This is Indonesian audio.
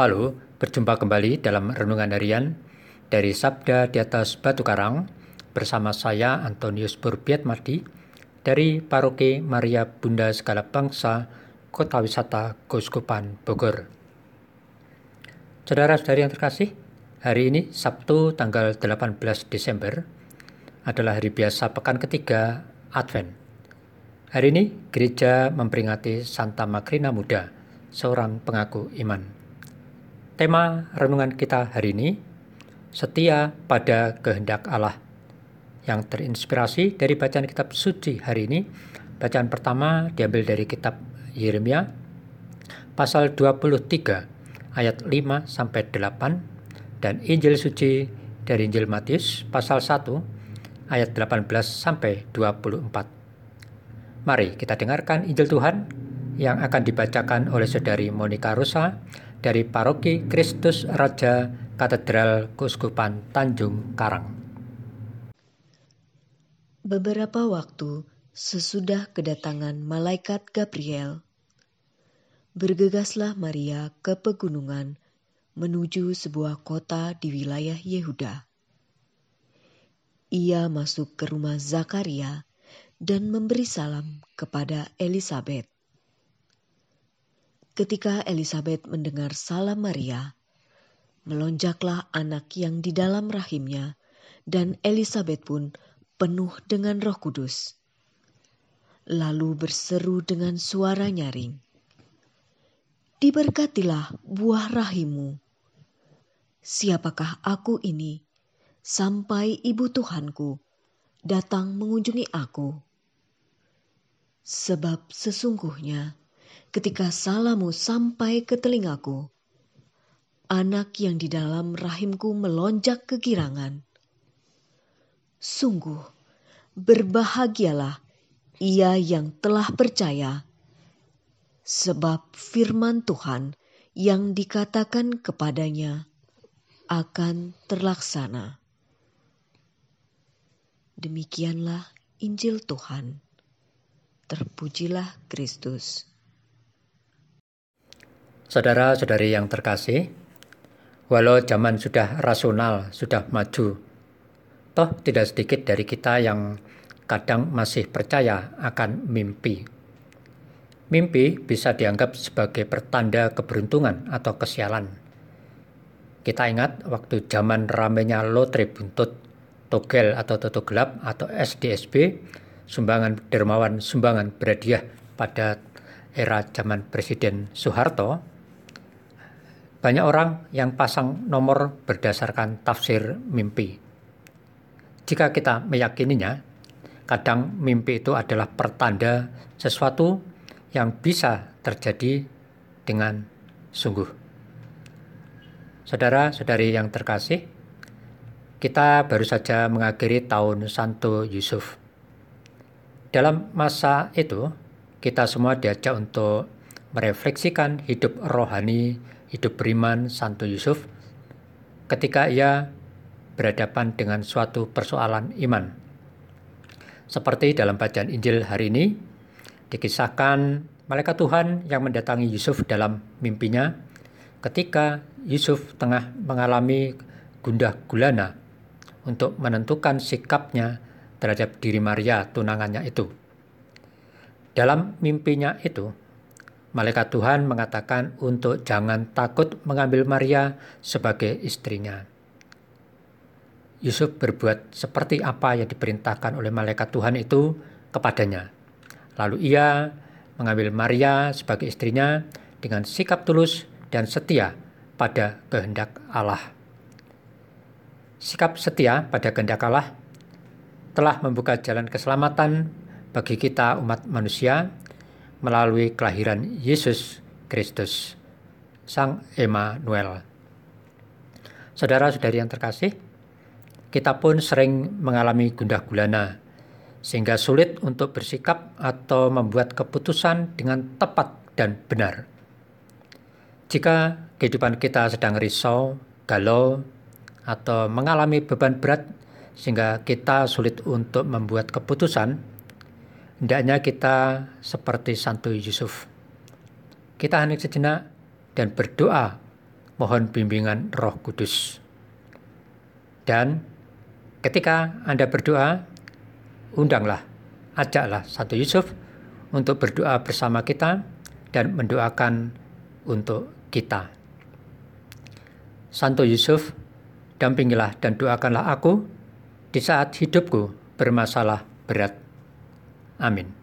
Halo, berjumpa kembali dalam Renungan Harian dari Sabda di atas Batu Karang bersama saya Antonius Burbiatmadi dari Paroki Maria Bunda Segala Bangsa Kota Wisata Kuskupan Bogor. Saudara-saudari yang terkasih, hari ini Sabtu tanggal 18 Desember adalah hari biasa pekan ketiga Advent. Hari ini gereja memperingati Santa Makrina Muda, seorang pengaku iman. Tema renungan kita hari ini, setia pada kehendak Allah, yang terinspirasi dari bacaan kitab suci hari ini. Bacaan pertama diambil dari kitab Yeremia, pasal 23, ayat 5 sampai 8, dan Injil suci dari Injil Matius, pasal 1, ayat 18 sampai 24. Mari kita dengarkan Injil Tuhan yang akan dibacakan oleh Saudari Monica Rosa dari Paroki Kristus Raja Katedral Kuskupan Tanjung Karang. Beberapa waktu sesudah kedatangan malaikat Gabriel, bergegaslah Maria ke pegunungan menuju sebuah kota di wilayah Yehuda. Ia masuk ke rumah Zakaria dan memberi salam kepada Elizabeth. Ketika Elizabeth mendengar salam Maria, melonjaklah anak yang di dalam rahimnya, dan Elizabeth pun penuh dengan Roh Kudus. Lalu berseru dengan suara nyaring, "Diberkatilah buah rahimu. Siapakah aku ini sampai ibu Tuhanku datang mengunjungi aku?" Sebab sesungguhnya ketika salamu sampai ke telingaku. Anak yang di dalam rahimku melonjak kegirangan. Sungguh, berbahagialah ia yang telah percaya, sebab firman Tuhan yang dikatakan kepadanya akan terlaksana. Demikianlah Injil Tuhan. Terpujilah Kristus. Saudara-saudari yang terkasih, walau zaman sudah rasional, sudah maju, toh tidak sedikit dari kita yang kadang masih percaya akan mimpi. Mimpi bisa dianggap sebagai pertanda keberuntungan atau kesialan. Kita ingat waktu zaman ramenya lotre buntut, togel atau toto gelap atau SDSB, sumbangan dermawan sumbangan berhadiah pada era zaman Presiden Soeharto, banyak orang yang pasang nomor berdasarkan tafsir mimpi. Jika kita meyakininya, kadang mimpi itu adalah pertanda sesuatu yang bisa terjadi dengan sungguh. Saudara-saudari yang terkasih, kita baru saja mengakhiri tahun Santo Yusuf. Dalam masa itu, kita semua diajak untuk merefleksikan hidup rohani hidup beriman Santo Yusuf ketika ia berhadapan dengan suatu persoalan iman. Seperti dalam bacaan Injil hari ini, dikisahkan malaikat Tuhan yang mendatangi Yusuf dalam mimpinya ketika Yusuf tengah mengalami gundah gulana untuk menentukan sikapnya terhadap diri Maria tunangannya itu. Dalam mimpinya itu, Malaikat Tuhan mengatakan untuk jangan takut mengambil Maria sebagai istrinya. Yusuf berbuat seperti apa yang diperintahkan oleh malaikat Tuhan itu kepadanya. Lalu ia mengambil Maria sebagai istrinya dengan sikap tulus dan setia pada kehendak Allah. Sikap setia pada kehendak Allah telah membuka jalan keselamatan bagi kita umat manusia melalui kelahiran Yesus Kristus, Sang Emmanuel. Saudara-saudari yang terkasih, kita pun sering mengalami gundah gulana, sehingga sulit untuk bersikap atau membuat keputusan dengan tepat dan benar. Jika kehidupan kita sedang risau, galau, atau mengalami beban berat, sehingga kita sulit untuk membuat keputusan, Hendaknya kita seperti Santo Yusuf. Kita hening sejenak dan berdoa mohon bimbingan Roh Kudus. Dan ketika Anda berdoa, undanglah, ajaklah Santo Yusuf untuk berdoa bersama kita dan mendoakan untuk kita. Santo Yusuf, dampingilah dan doakanlah aku di saat hidupku bermasalah berat. 아멘.